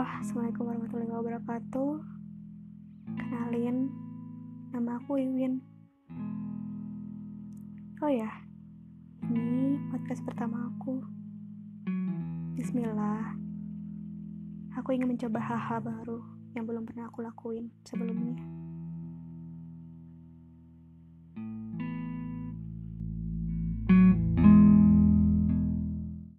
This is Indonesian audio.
Assalamualaikum warahmatullahi wabarakatuh. Kenalin, nama aku Iwin. Oh ya, ini podcast pertama aku. Bismillah. Aku ingin mencoba hal-hal baru yang belum pernah aku lakuin sebelumnya.